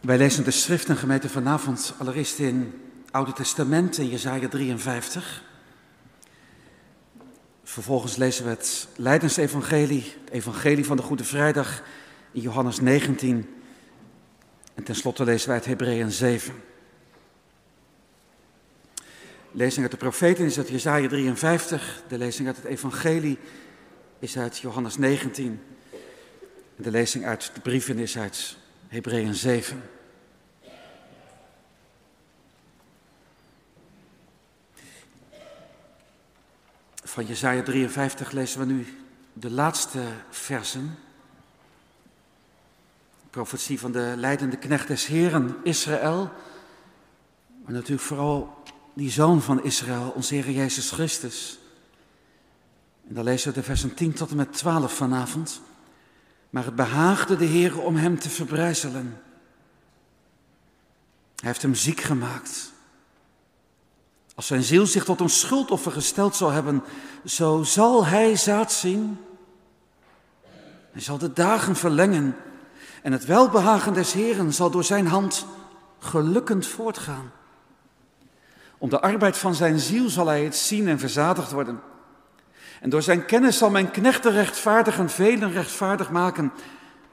Wij lezen de schrift en gemeente vanavond allereerst in Oude Testament in Jezaja 53. Vervolgens lezen we het Leidensevangelie, het evangelie van de Goede Vrijdag in Johannes 19. En tenslotte lezen wij het Hebreeën 7. lezing uit de profeten is uit Jezaja 53. De lezing uit het evangelie is uit Johannes 19. En de lezing uit de brieven is uit Hebreeën 7. Van Jezaja 53 lezen we nu de laatste versen. Profetie van de leidende knecht des Heren, Israël. Maar natuurlijk vooral die zoon van Israël, onze Heer Jezus Christus. En dan lezen we de versen 10 tot en met 12 vanavond. Maar het behaagde de Heer om hem te verbrijzelen. Hij heeft hem ziek gemaakt. Als zijn ziel zich tot een schuldoffer gesteld zal hebben, zo zal hij zaad zien. Hij zal de dagen verlengen en het welbehagen des Heren zal door zijn hand gelukkend voortgaan. Om de arbeid van zijn ziel zal hij het zien en verzadigd worden. En door zijn kennis zal mijn knechten rechtvaardigen, velen rechtvaardig maken,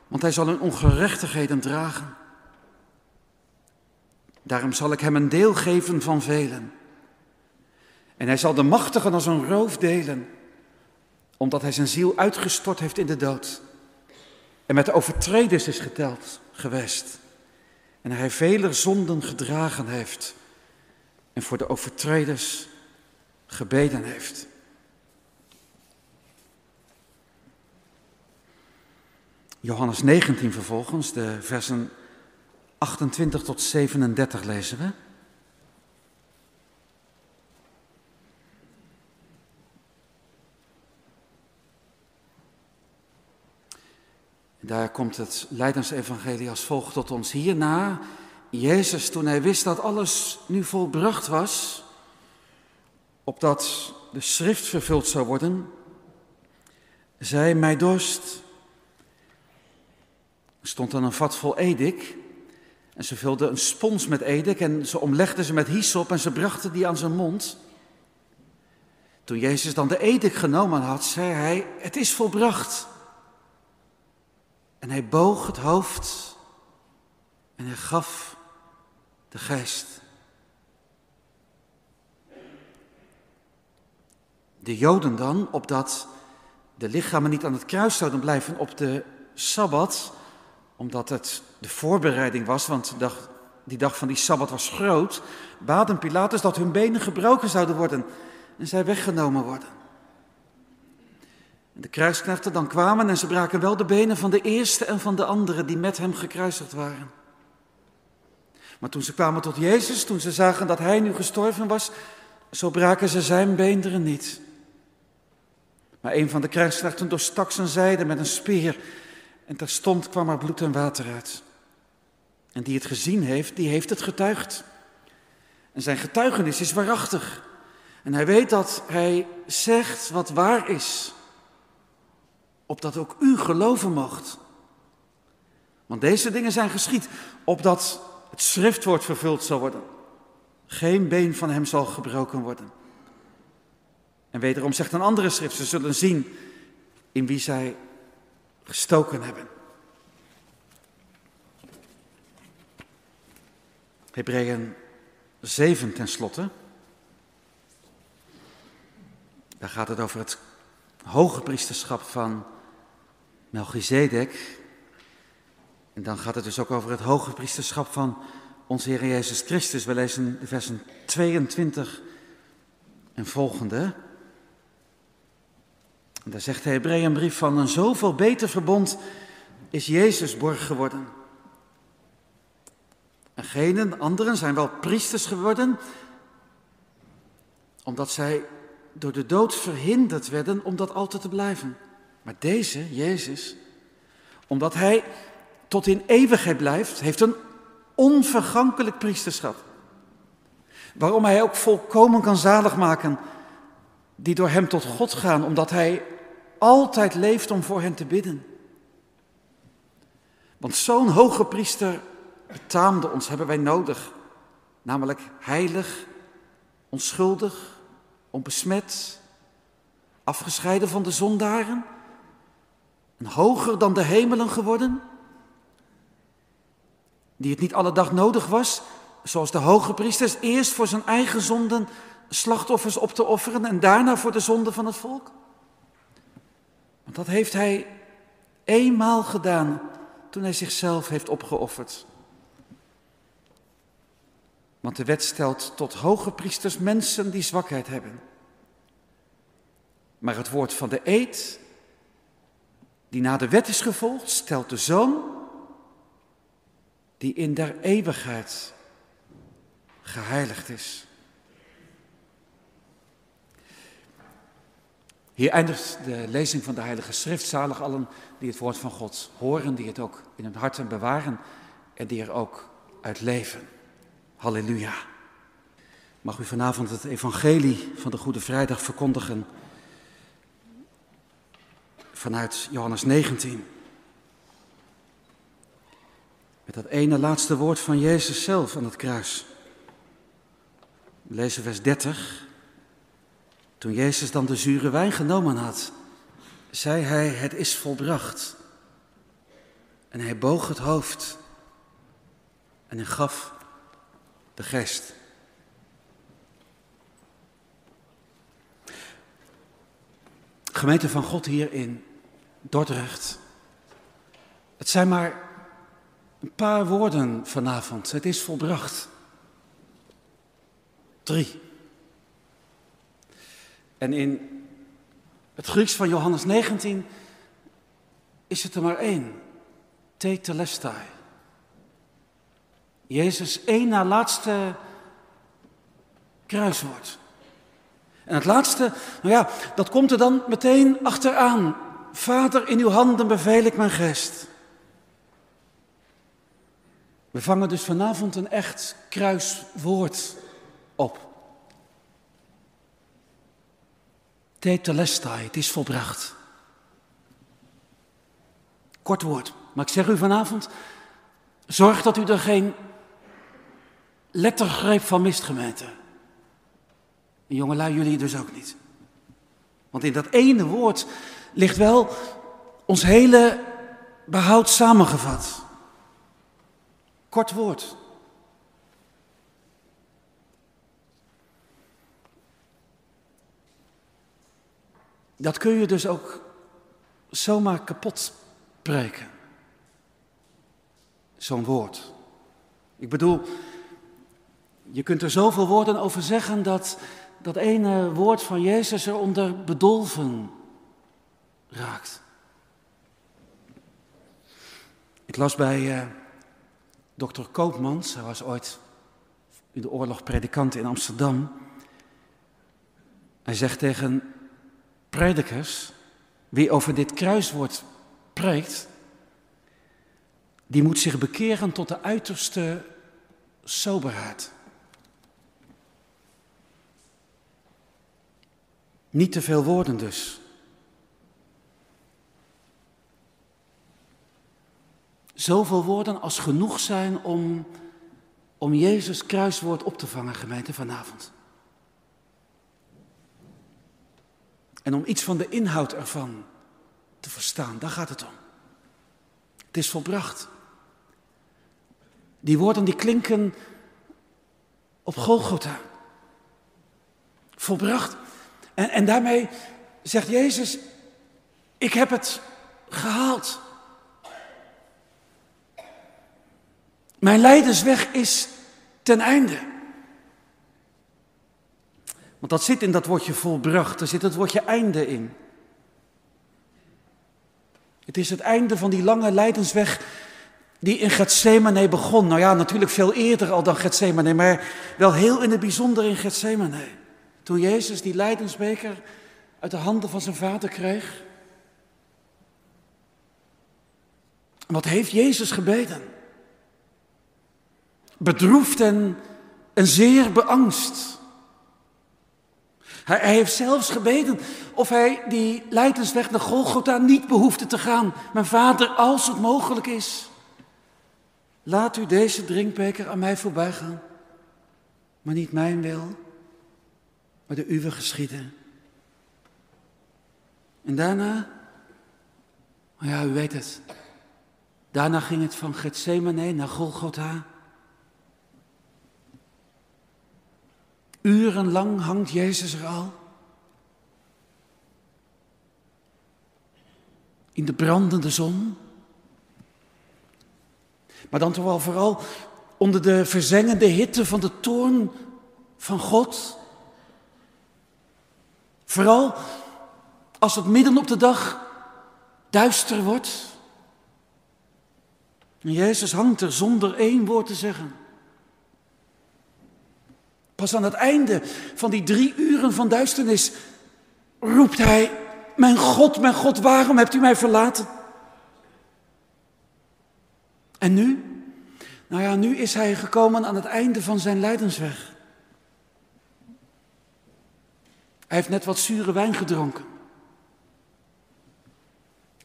want hij zal hun ongerechtigheden dragen. Daarom zal ik hem een deel geven van velen. En hij zal de machtigen als een roof delen, omdat hij zijn ziel uitgestort heeft in de dood. En met de overtreders is geteld, gewest. En hij vele zonden gedragen heeft en voor de overtreders gebeden heeft. Johannes 19 vervolgens, de versen 28 tot 37 lezen we. Daar komt het Leidensevangelie als volgt tot ons. Hierna, Jezus, toen hij wist dat alles nu volbracht was, opdat de schrift vervuld zou worden, zei mij dorst. Er stond dan een vat vol edik en ze vulden een spons met edik en ze omlegden ze met hyssop en ze brachten die aan zijn mond. Toen Jezus dan de edik genomen had, zei hij, het is volbracht. En hij boog het hoofd en hij gaf de geest. De Joden dan, opdat de lichamen niet aan het kruis zouden blijven op de Sabbat, omdat het de voorbereiding was, want dag, die dag van die Sabbat was groot, baden Pilatus dat hun benen gebroken zouden worden en zij weggenomen worden. De kruisknechten dan kwamen en ze braken wel de benen van de eerste en van de andere die met hem gekruisigd waren. Maar toen ze kwamen tot Jezus, toen ze zagen dat hij nu gestorven was, zo braken ze zijn beenderen niet. Maar een van de krijgsknechten doorstak zijn zijde met een speer en terstond kwam er bloed en water uit. En die het gezien heeft, die heeft het getuigd. En zijn getuigenis is waarachtig. En hij weet dat hij zegt wat waar is opdat ook u geloven mocht. Want deze dingen zijn geschied, opdat het schriftwoord vervuld zal worden. Geen been van hem zal gebroken worden. En wederom zegt een andere schrift, ze zullen zien in wie zij gestoken hebben. Hebreeën 7 tenslotte. Daar gaat het over het hoge priesterschap van Melchizedek. En dan gaat het dus ook over het hoge priesterschap van onze Heer Jezus Christus. We lezen de versen 22 en volgende. En daar zegt de Hebreeënbrief van een zoveel beter verbond is Jezus borg geworden. En genen, anderen zijn wel priesters geworden, omdat zij door de dood verhinderd werden om dat altijd te blijven. Maar deze, Jezus, omdat hij tot in eeuwigheid blijft, heeft een onvergankelijk priesterschap. Waarom hij ook volkomen kan zalig maken die door hem tot God gaan, omdat hij altijd leeft om voor hen te bidden. Want zo'n hoge priester betaamde ons hebben wij nodig. Namelijk heilig, onschuldig, onbesmet, afgescheiden van de zondaren en hoger dan de hemelen geworden, die het niet alle dag nodig was, zoals de hoge priesters, eerst voor zijn eigen zonden slachtoffers op te offeren en daarna voor de zonde van het volk? Want dat heeft hij eenmaal gedaan toen hij zichzelf heeft opgeofferd. Want de wet stelt tot hoge priesters mensen die zwakheid hebben. Maar het woord van de eed, die na de wet is gevolgd, stelt de zoon die in der eeuwigheid geheiligd is. Hier eindigt de lezing van de Heilige Schrift. Zalig allen die het woord van God horen, die het ook in hun harten bewaren en die er ook uit leven. Halleluja. Mag u vanavond het evangelie van de Goede Vrijdag verkondigen vanuit Johannes 19. Met dat ene laatste woord van Jezus zelf aan het kruis. We lezen vers 30. Toen Jezus dan de zure wijn genomen had, zei hij, het is volbracht. En hij boog het hoofd en hij gaf de geest. Gemeente van God hier in Dordrecht. Het zijn maar een paar woorden vanavond. Het is volbracht. Drie. En in het Grieks van Johannes 19 is het er maar één. Tetelestai. Jezus één na laatste kruiswoord. En het laatste, nou ja, dat komt er dan meteen achteraan. Vader, in uw handen beveel ik mijn geest. We vangen dus vanavond een echt kruiswoord op. Tetelestai, het is volbracht. Kort woord, maar ik zeg u vanavond, zorg dat u er geen lettergreep van mist, gemeente. En jongelui, jullie dus ook niet. Want in dat ene woord ligt wel ons hele behoud samengevat. Kort woord. Dat kun je dus ook zomaar kapot breken. Zo'n woord. Ik bedoel, je kunt er zoveel woorden over zeggen dat dat ene woord van Jezus eronder bedolven raakt. Ik las bij uh, dokter Koopmans, hij was ooit in de oorlog predikant in Amsterdam. Hij zegt tegen predikers, wie over dit kruiswoord preekt, die moet zich bekeren tot de uiterste soberheid. Niet te veel woorden dus. Zoveel woorden als genoeg zijn om, om Jezus kruiswoord op te vangen, gemeente vanavond. En om iets van de inhoud ervan te verstaan, daar gaat het om. Het is volbracht. Die woorden die klinken op Golgotha. Volbracht. En, en daarmee zegt Jezus, ik heb het gehaald. Mijn lijdensweg is ten einde. Want dat zit in dat woordje volbracht, er zit het woordje einde in. Het is het einde van die lange lijdensweg die in Gethsemane begon. Nou ja, natuurlijk veel eerder al dan Gethsemane, maar wel heel in het bijzonder in Gethsemane. Toen Jezus die lijdensbeker uit de handen van zijn vader kreeg. Wat heeft Jezus gebeden? Bedroefd en, en zeer beangst. Hij, hij, heeft zelfs gebeden of hij die lijdensweg naar Golgotha niet behoefde te gaan. Mijn vader, als het mogelijk is, laat u deze drinkbeker aan mij voorbij gaan. Maar niet mijn wil, maar de uwe geschieden. En daarna, oh ja, u weet het. Daarna ging het van Gethsemane naar Golgotha. Urenlang hangt Jezus er al. In de brandende zon. Maar dan toch wel vooral onder de verzengende hitte van de toorn van God. Vooral als het midden op de dag duister wordt. En Jezus hangt er zonder één woord te zeggen. Pas aan het einde van die drie uren van duisternis roept hij, mijn God, mijn God, waarom hebt u mij verlaten? En nu? Nou ja, nu is hij gekomen aan het einde van zijn lijdensweg. Hij heeft net wat zure wijn gedronken.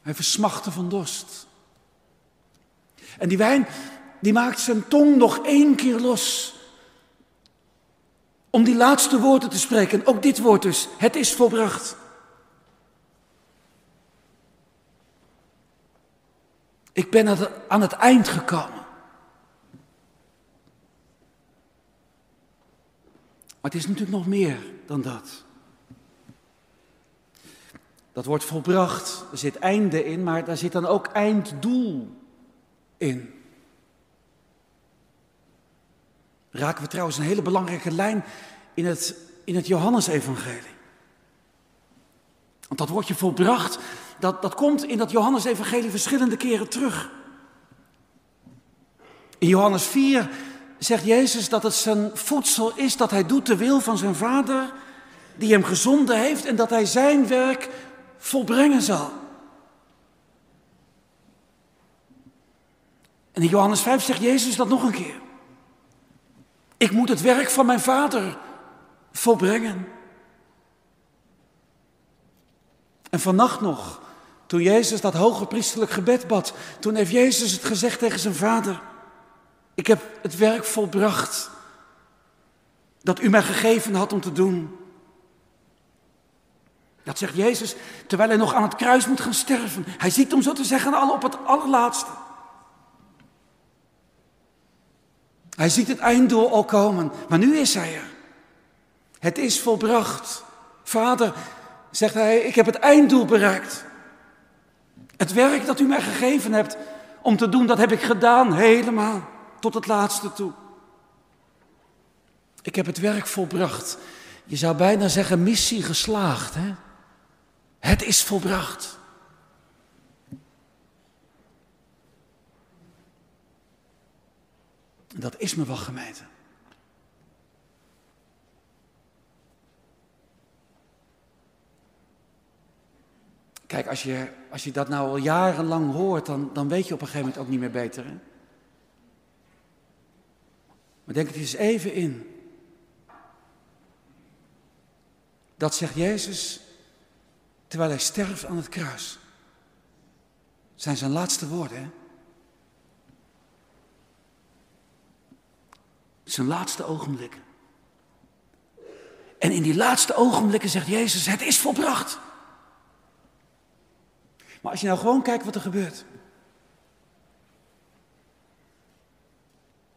Hij versmachtte van dorst. En die wijn, die maakt zijn tong nog één keer los. Om die laatste woorden te spreken. Ook dit woord dus. Het is volbracht. Ik ben aan het eind gekomen. Maar het is natuurlijk nog meer dan dat. Dat wordt volbracht, er zit einde in, maar daar zit dan ook einddoel in. Raken we trouwens een hele belangrijke lijn in het, in het Johannesevangelie. Want dat woordje volbracht, dat, dat komt in dat Johannesevangelie verschillende keren terug. In Johannes 4 zegt Jezus dat het zijn voedsel is dat hij doet de wil van zijn vader, die hem gezonden heeft en dat hij zijn werk volbrengen zal. En in Johannes 5 zegt Jezus dat nog een keer. Ik moet het werk van mijn vader volbrengen. En vannacht nog, toen Jezus dat hoge priesterlijk gebed bad, toen heeft Jezus het gezegd tegen zijn vader. Ik heb het werk volbracht dat u mij gegeven had om te doen. Dat zegt Jezus terwijl hij nog aan het kruis moet gaan sterven. Hij ziet om zo te zeggen al op het allerlaatste. Hij ziet het einddoel al komen, maar nu is hij er. Het is volbracht. Vader, zegt hij, ik heb het einddoel bereikt. Het werk dat u mij gegeven hebt om te doen, dat heb ik gedaan helemaal tot het laatste toe. Ik heb het werk volbracht. Je zou bijna zeggen missie geslaagd. Hè? Het is volbracht. Dat is me wel gemeente. Kijk, als je, als je dat nou al jarenlang hoort, dan, dan weet je op een gegeven moment ook niet meer beter. Hè? Maar denk het eens even in. Dat zegt Jezus terwijl hij sterft aan het kruis. Dat zijn zijn laatste woorden. Hè? Zijn laatste ogenblikken. En in die laatste ogenblikken zegt Jezus, het is volbracht. Maar als je nou gewoon kijkt wat er gebeurt.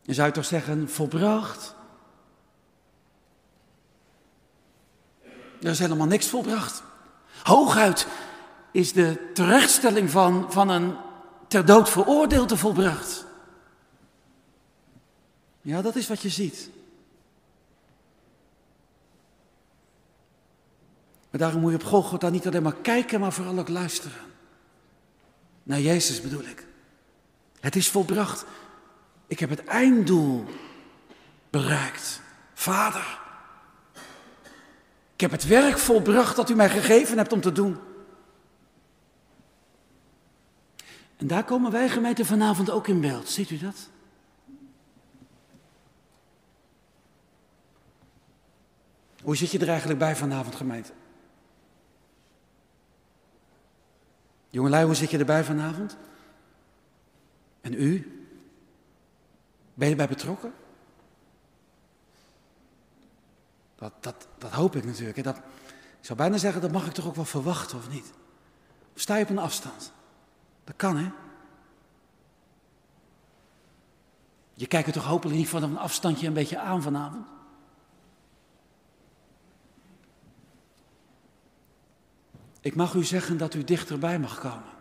Dan zou je toch zeggen, volbracht. Er is helemaal niks volbracht. Hooguit is de terechtstelling van, van een ter dood veroordeelde volbracht. Ja, dat is wat je ziet. Maar daarom moet je op Golgotha niet alleen maar kijken, maar vooral ook luisteren. Naar Jezus bedoel ik. Het is volbracht. Ik heb het einddoel bereikt. Vader, heb het werk volbracht dat u mij gegeven hebt om te doen. En daar komen wij gemeente vanavond ook in beeld. Ziet u dat? Hoe zit je er eigenlijk bij vanavond, gemeente? Jongelui, hoe zit je erbij vanavond? En u? Ben je bij betrokken? Dat, dat, dat hoop ik natuurlijk. Dat, ik zou bijna zeggen, dat mag ik toch ook wel verwachten, of niet? Of sta je op een afstand? Dat kan, hè? Je kijkt er toch hopelijk niet van een afstandje een beetje aan vanavond? Ik mag u zeggen dat u dichterbij mag komen.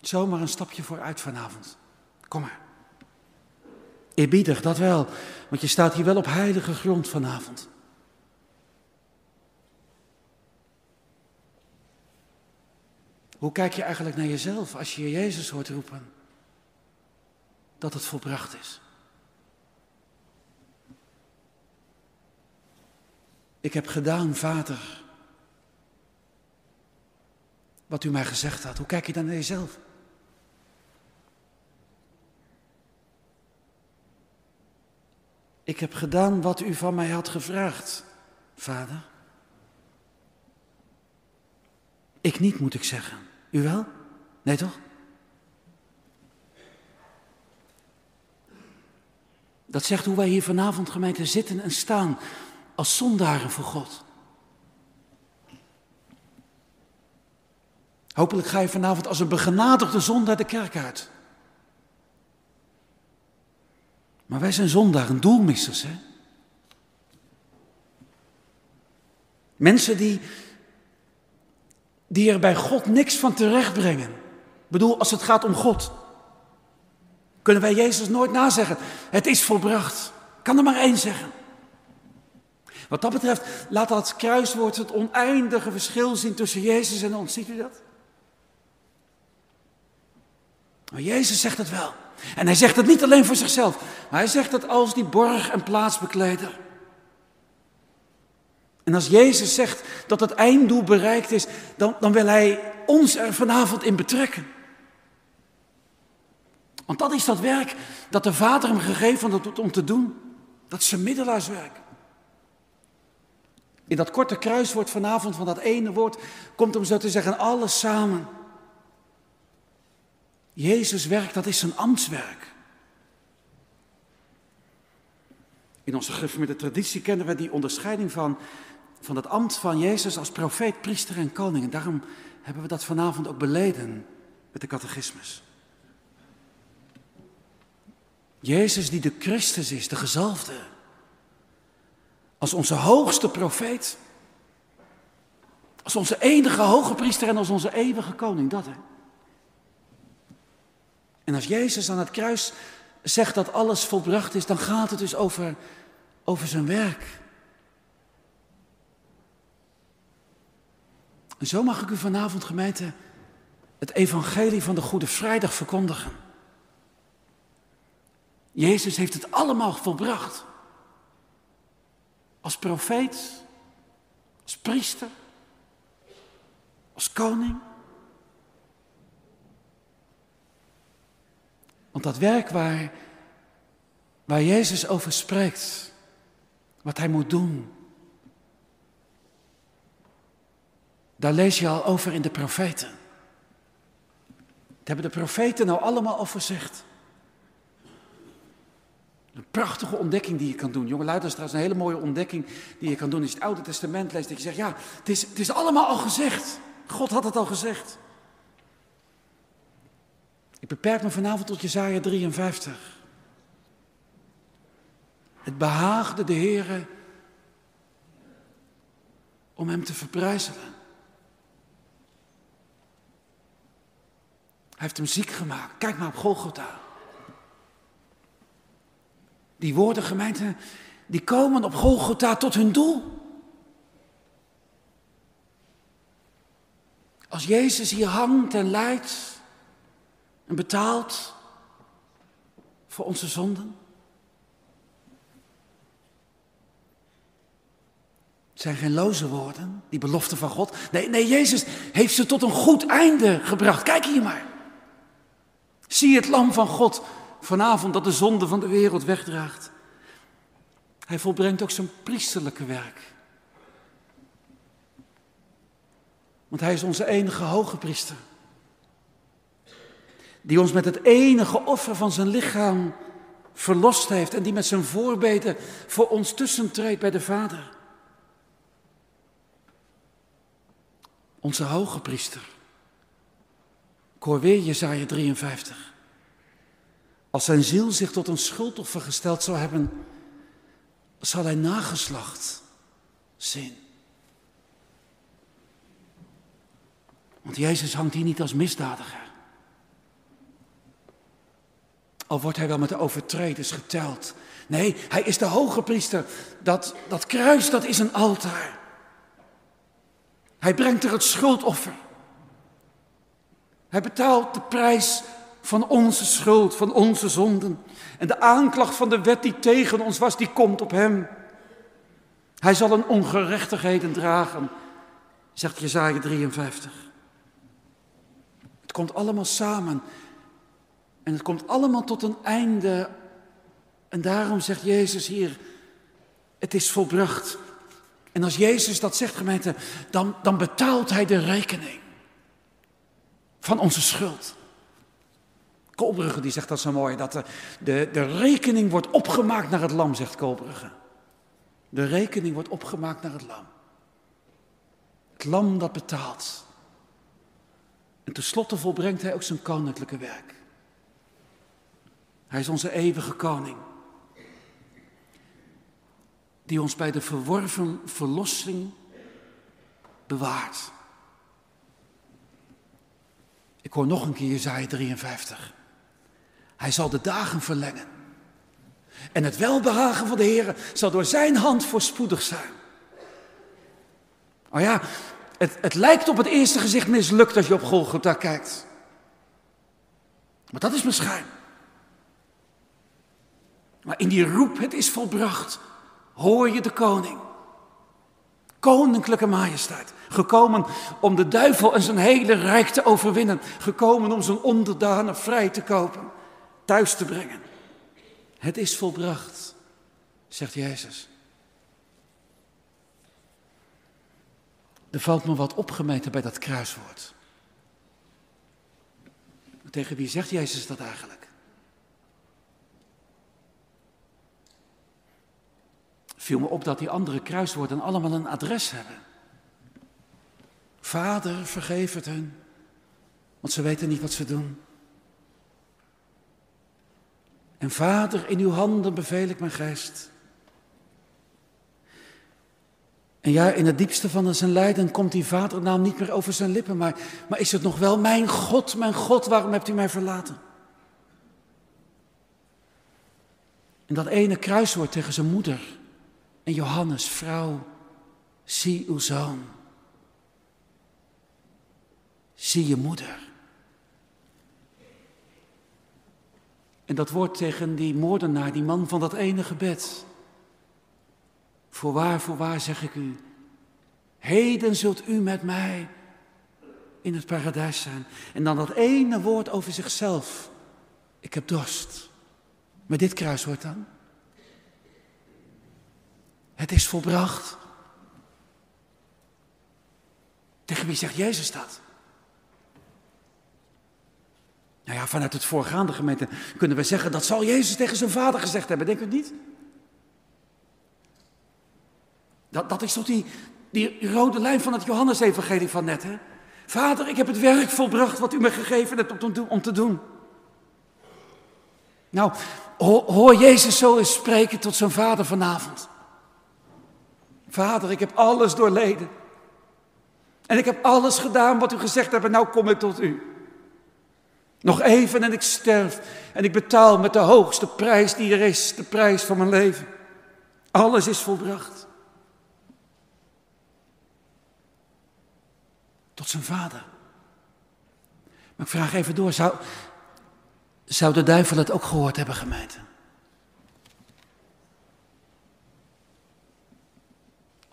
Zomaar een stapje vooruit vanavond. Kom maar. Eerbiedig, dat wel, want je staat hier wel op heilige grond vanavond. Hoe kijk je eigenlijk naar jezelf als je Jezus hoort roepen dat het volbracht is? Ik heb gedaan, Vader, wat u mij gezegd had. Hoe kijk je dan naar jezelf? Ik heb gedaan wat u van mij had gevraagd, Vader. Ik niet, moet ik zeggen. U wel? Nee toch? Dat zegt hoe wij hier vanavond gemeente zitten en staan als zondaren voor God. Hopelijk ga je vanavond als een begenadigde zondaar de kerk uit. Maar wij zijn zondaren, doelmissers. Hè? Mensen die, die er bij God niks van terecht brengen. Ik bedoel, als het gaat om God. Kunnen wij Jezus nooit nazeggen. Het is volbracht. Kan er maar één zeggen. Wat dat betreft, laat dat kruiswoord het oneindige verschil zien tussen Jezus en ons. Ziet u dat? Maar Jezus zegt het wel. En hij zegt het niet alleen voor zichzelf, maar hij zegt het als die borg- en plaatsbekleder. En als Jezus zegt dat het einddoel bereikt is, dan, dan wil hij ons er vanavond in betrekken. Want dat is dat werk dat de Vader hem gegeven had om te doen. Dat is zijn middelaarswerk. In dat korte kruiswoord vanavond van dat ene woord komt om zo te zeggen alles samen. Jezus werk, dat is zijn ambtswerk. In onze gereformeerde traditie kennen we die onderscheiding van, van het ambt van Jezus als profeet, priester en koning. En daarom hebben we dat vanavond ook beleden met de catechismus. Jezus die de Christus is, de gezalfde. Als onze hoogste profeet. Als onze enige hoge priester en als onze eeuwige koning. Dat hè. En als Jezus aan het kruis zegt dat alles volbracht is, dan gaat het dus over, over zijn werk. En zo mag ik u vanavond, gemeente, het evangelie van de Goede Vrijdag verkondigen. Jezus heeft het allemaal volbracht. Als profeet, als priester, als koning. Want dat werk waar, waar Jezus over spreekt, wat hij moet doen, daar lees je al over in de profeten. Dat hebben de profeten nou allemaal al gezegd. Een prachtige ontdekking die je kan doen. Jonge is een hele mooie ontdekking die je kan doen. Als je het Oude Testament leest, dat je zegt, ja, het is, het is allemaal al gezegd. God had het al gezegd. Ik beperk me vanavond tot Jezaja 53. Het behaagde de Heere om hem te verbrijzelen. Hij heeft hem ziek gemaakt. Kijk maar op Golgotha. Die woorden, gemeente, die komen op Golgotha tot hun doel. Als Jezus hier hangt en lijdt en betaalt voor onze zonden. Het zijn geen loze woorden, die belofte van God. Nee, nee, Jezus heeft ze tot een goed einde gebracht. Kijk hier maar. Zie het lam van God vanavond dat de zonde van de wereld wegdraagt. Hij volbrengt ook zijn priesterlijke werk. Want hij is onze enige hoge priester. Die ons met het enige offer van zijn lichaam verlost heeft en die met zijn voorbeden voor ons tussentreedt bij de Vader. Onze hoge priester. Ik weer Jezaja 53. Als zijn ziel zich tot een schuldoffer gesteld zou hebben, zal hij nageslacht zien. Want Jezus hangt hier niet als misdadiger. Al wordt hij wel met de overtreders geteld. Nee, hij is de hoge priester. Dat, dat kruis, dat is een altaar. Hij brengt er het schuldoffer. Hij betaalt de prijs van onze schuld, van onze zonden. En de aanklacht van de wet die tegen ons was, die komt op hem. Hij zal een ongerechtigheden dragen, zegt Jezaja 53. Het komt allemaal samen. En het komt allemaal tot een einde. En daarom zegt Jezus hier, het is volbracht. En als Jezus dat zegt, gemeente, dan, dan betaalt hij de rekening van onze schuld. Koolbrugge die zegt dat zo mooi, dat de, de, de rekening wordt opgemaakt naar het lam, zegt Koolbrugge. De rekening wordt opgemaakt naar het lam. Het lam dat betaalt. En tenslotte volbrengt hij ook zijn koninklijke werk. Hij is onze eeuwige koning. Die ons bij de verworven verlossing bewaart. Ik hoor nog een keer Jezaja 53. Hij zal de dagen verlengen. En het welbehagen van de Heer zal door zijn hand voorspoedig zijn. Oh ja, het, het lijkt op het eerste gezicht mislukt als je op Golgotha kijkt. Maar dat is mijn schijn. Maar in die roep, het is volbracht, hoor je de koning. Koninklijke majesteit. Gekomen om de duivel en zijn hele rijk te overwinnen. Gekomen om zijn onderdanen vrij te kopen, thuis te brengen. Het is volbracht, zegt Jezus. Er valt me wat opgemeten bij dat kruiswoord. Tegen wie zegt Jezus dat eigenlijk? Viel me op dat die andere kruiswoorden allemaal een adres hebben. Vader, vergeef het hen, want ze weten niet wat ze doen. En Vader, in uw handen beveel ik mijn geest. En ja, in het diepste van zijn lijden komt die vadernaam niet meer over zijn lippen, maar, maar is het nog wel mijn God, mijn God, waarom hebt u mij verlaten? En dat ene kruiswoord tegen zijn moeder en Johannes, vrouw, zie uw zoon. Zie je moeder. En dat woord tegen die moordenaar, die man van dat ene gebed. Voorwaar, voorwaar zeg ik u, heden zult u met mij in het paradijs zijn. En dan dat ene woord over zichzelf. Ik heb dorst. Met dit kruiswoord dan. Het is volbracht. Tegen wie zegt Jezus dat? Nou ja, vanuit het voorgaande gemeente kunnen we zeggen dat zal Jezus tegen zijn vader gezegd hebben, denk je niet? Dat, dat is toch die, die rode lijn van het Johannesevangelie van net, hè? Vader, ik heb het werk volbracht wat u me gegeven hebt om, om te doen. Nou, hoor Jezus zo eens spreken tot zijn vader vanavond. Vader, ik heb alles doorleden. En ik heb alles gedaan wat u gezegd hebt en nou kom ik tot u. Nog even en ik sterf en ik betaal met de hoogste prijs die er is, de prijs van mijn leven. Alles is volbracht. Tot zijn vader. Maar ik vraag even door, zou, zou de duivel het ook gehoord hebben, gemeente?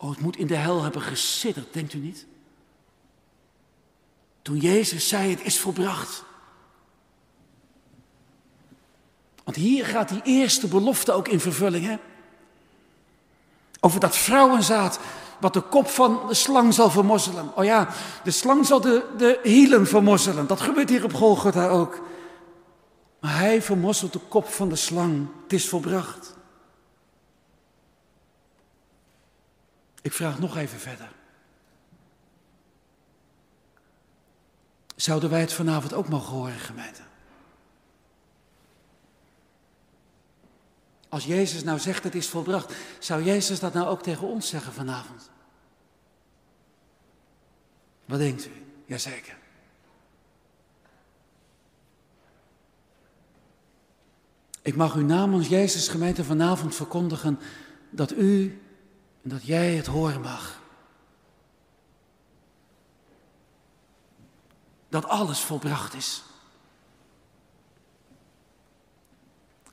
Oh, het moet in de hel hebben gesidderd, denkt u niet? Toen Jezus zei, het is volbracht. Want hier gaat die eerste belofte ook in vervulling, hè? Over dat vrouwenzaad, wat de kop van de slang zal vermozzelen. Oh ja, de slang zal de, de hielen vermozzelen. Dat gebeurt hier op Golgotha ook. Maar hij vermosselt de kop van de slang. Het is volbracht. Ik vraag nog even verder. Zouden wij het vanavond ook mogen horen, gemeente? Als Jezus nou zegt het is volbracht, zou Jezus dat nou ook tegen ons zeggen vanavond? Wat denkt u? Jazeker. Ik mag u namens Jezus gemeente vanavond verkondigen dat u en dat jij het horen mag. Dat alles volbracht is.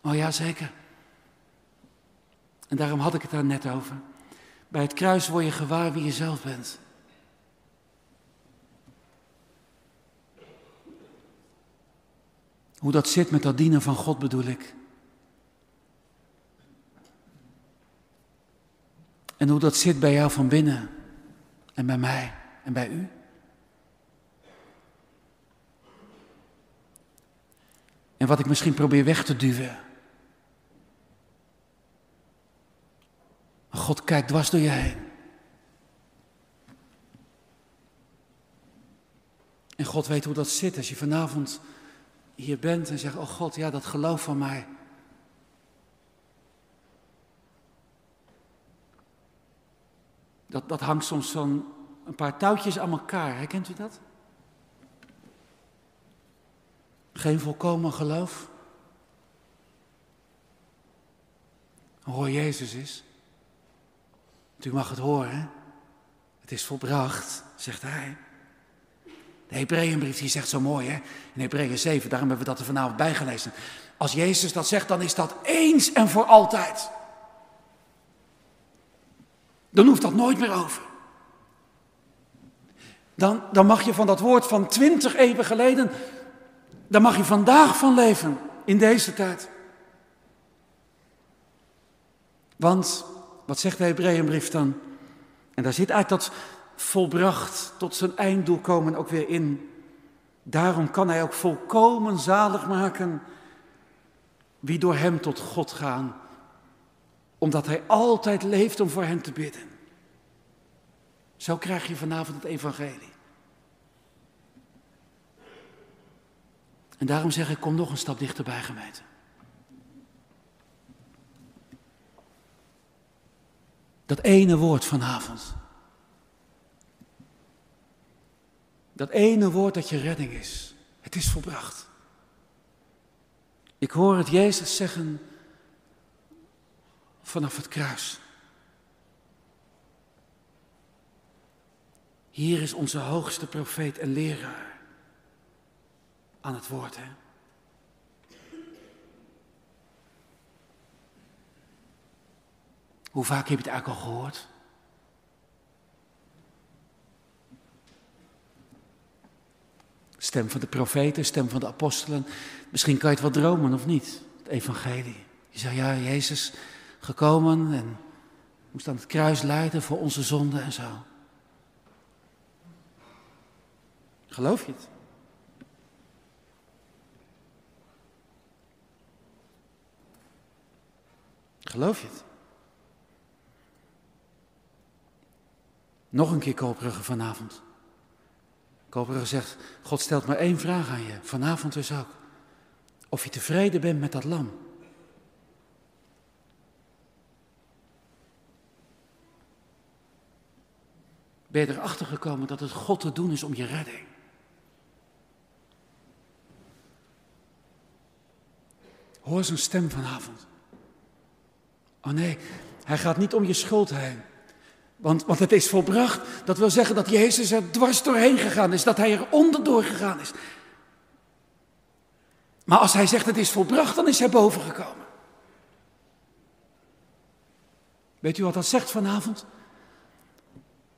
Oh ja, zeker. En daarom had ik het daar net over. Bij het kruis word je gewaar wie je zelf bent. Hoe dat zit met dat dienen van God bedoel ik. En hoe dat zit bij jou van binnen en bij mij en bij u. En wat ik misschien probeer weg te duwen. God kijkt dwars door je heen. En God weet hoe dat zit als je vanavond hier bent en zegt, oh God, ja, dat geloof van mij. Dat, dat hangt soms zo'n een paar touwtjes aan elkaar. Herkent u dat? Geen volkomen geloof. Hoor Jezus is. U mag het horen. Het is volbracht, zegt hij. De Hebreeënbrief die zegt zo mooi, hè? In Hebreeën 7, daarom hebben we dat er vanavond bijgelezen. Als Jezus dat zegt, dan is dat eens en voor altijd. Dan hoeft dat nooit meer over. Dan, dan mag je van dat woord van twintig eeuwen geleden, daar mag je vandaag van leven, in deze tijd. Want, wat zegt de Hebreeënbrief dan? En daar zit eigenlijk dat volbracht tot zijn einddoel komen ook weer in. Daarom kan hij ook volkomen zalig maken wie door hem tot God gaan, omdat hij altijd leeft om voor hen te bidden. Zo krijg je vanavond het evangelie. En daarom zeg ik, kom nog een stap dichterbij, gemeente. Dat ene woord vanavond. Dat ene woord dat je redding is. Het is volbracht. Ik hoor het Jezus zeggen vanaf het kruis. Hier is onze hoogste profeet en leraar aan het woord. Hè? Hoe vaak heb je het eigenlijk al gehoord? Stem van de profeten, stem van de apostelen. Misschien kan je het wel dromen of niet, het evangelie. Je zei, ja, Jezus gekomen en moest aan het kruis lijden voor onze zonden en zo. Geloof je het? Geloof je het? Nog een keer Koperige vanavond. Koperige zegt, God stelt maar één vraag aan je, vanavond dus ook. Of je tevreden bent met dat lam. Ben je erachter gekomen dat het God te doen is om je redding? Hoor zijn stem vanavond. Oh nee, hij gaat niet om je schuld heen. Want, want het is volbracht. Dat wil zeggen dat Jezus er dwars doorheen gegaan is. Dat hij er onderdoor gegaan is. Maar als hij zegt het is volbracht, dan is hij boven gekomen. Weet u wat dat zegt vanavond?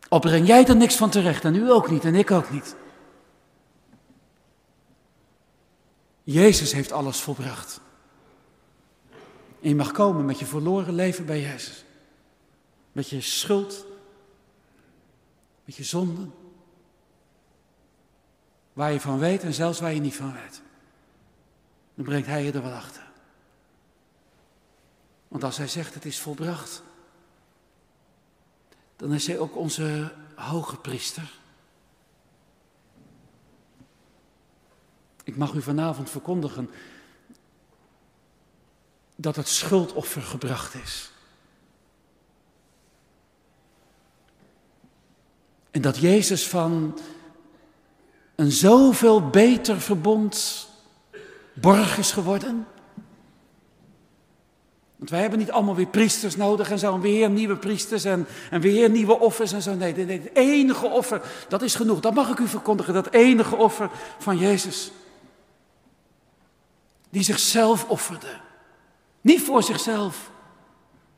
Al breng jij er niks van terecht en u ook niet en ik ook niet. Jezus heeft alles volbracht. En je mag komen met je verloren leven bij Jezus. Met je schuld, met je zonden. Waar je van weet en zelfs waar je niet van weet. dan brengt hij je er wel achter. Want als hij zegt het is volbracht, dan is hij ook onze hoge priester. Ik mag u vanavond verkondigen dat het schuldoffer gebracht is. En dat Jezus van een zoveel beter verbond borg is geworden. Want wij hebben niet allemaal weer priesters nodig en zo, weer nieuwe priesters en, en weer nieuwe offers en zo. Nee, nee, het enige offer, dat is genoeg. Dat mag ik u verkondigen, dat enige offer van Jezus. Die zichzelf offerde. Niet voor zichzelf.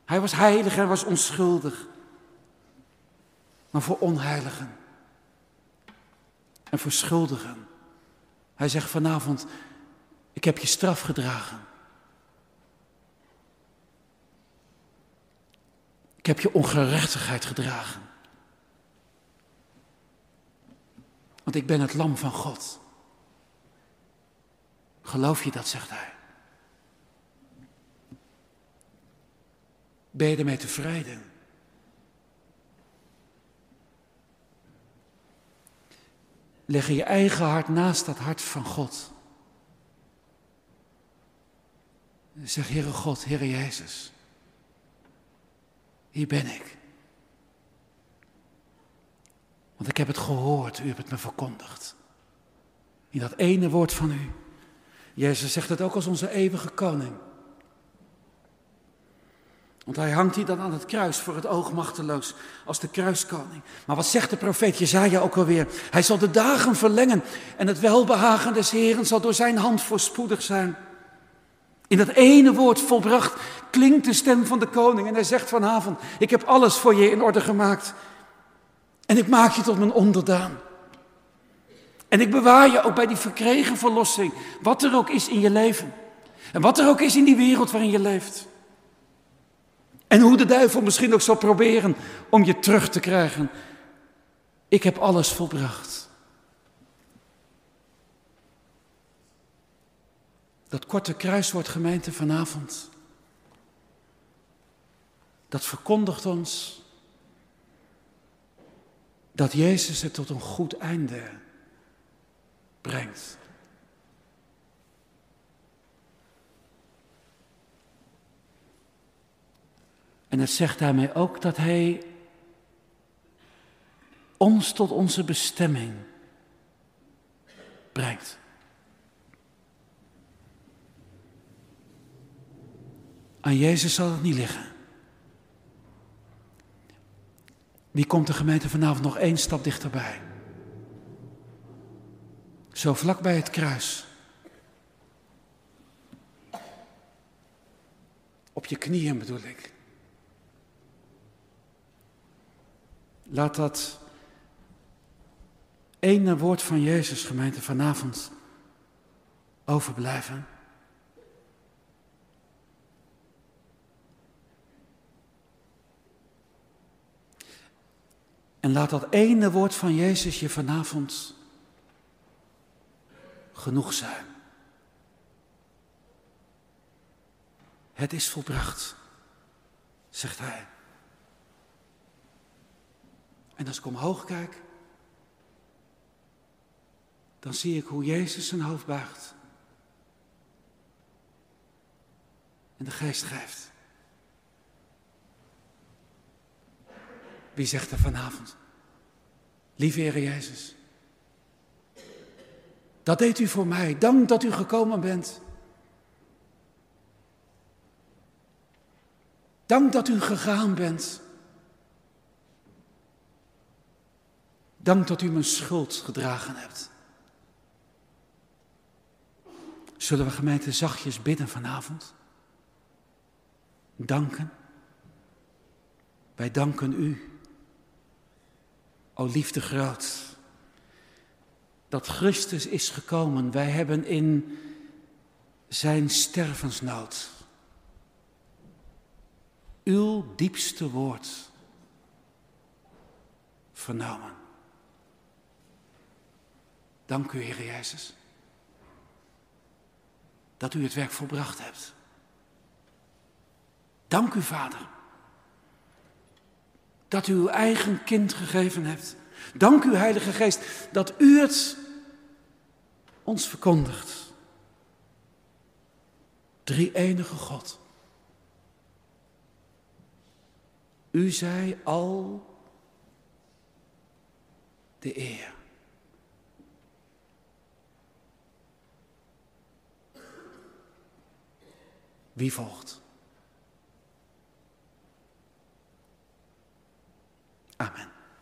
Hij was heilig, hij was onschuldig. Maar voor onheiligen. En voor schuldigen. Hij zegt vanavond, ik heb je straf gedragen. Ik heb je ongerechtigheid gedragen. Want ik ben het lam van God. Geloof je dat, zegt hij. Ben je ermee tevreden? Leg je eigen hart naast dat hart van God. Zeg, Heere God, Heere Jezus, hier ben ik. Want ik heb het gehoord, u hebt het me verkondigd. In dat ene woord van u. Jezus zegt het ook als onze eeuwige koning. Want hij hangt hier dan aan het kruis voor het oog machteloos als de kruiskoning. Maar wat zegt de profeet Jezaja ook alweer? Hij zal de dagen verlengen en het welbehagen des Heren zal door zijn hand voorspoedig zijn. In dat ene woord volbracht klinkt de stem van de koning en hij zegt vanavond, ik heb alles voor je in orde gemaakt. En ik maak je tot mijn onderdaan. En ik bewaar je ook bij die verkregen verlossing, wat er ook is in je leven. En wat er ook is in die wereld waarin je leeft. En hoe de duivel misschien ook zal proberen om je terug te krijgen. Ik heb alles volbracht. Dat korte kruiswoord gemeente vanavond. Dat verkondigt ons dat Jezus het tot een goed einde brengt. En het zegt daarmee ook dat Hij ons tot onze bestemming brengt. Aan Jezus zal het niet liggen. Wie komt de gemeente vanavond nog één stap dichterbij? Zo vlak bij het kruis. Op je knieën bedoel ik. Laat dat ene woord van Jezus, gemeente, vanavond overblijven. En laat dat ene woord van Jezus je vanavond genoeg zijn. Het is volbracht, zegt hij. En als ik omhoog kijk, dan zie ik hoe Jezus zijn hoofd buigt. En de geest geeft. Wie zegt er vanavond? Lieve Heer Jezus, dat deed u voor mij. Dank dat u gekomen bent. Dank dat u gegaan bent. Dank dat u mijn schuld gedragen hebt. Zullen we gemeente zachtjes bidden vanavond? Danken. Wij danken u, o liefde groot, dat Christus is gekomen. Wij hebben in zijn stervensnood uw diepste woord vernomen. Dank u, Heer Jezus. dat u het werk volbracht hebt. Dank u, Vader, dat u uw eigen kind gegeven hebt. Dank u, Heilige Geest, dat u het ons verkondigt. Drie enige God. U zij al de eer. Wie volgt? Amen.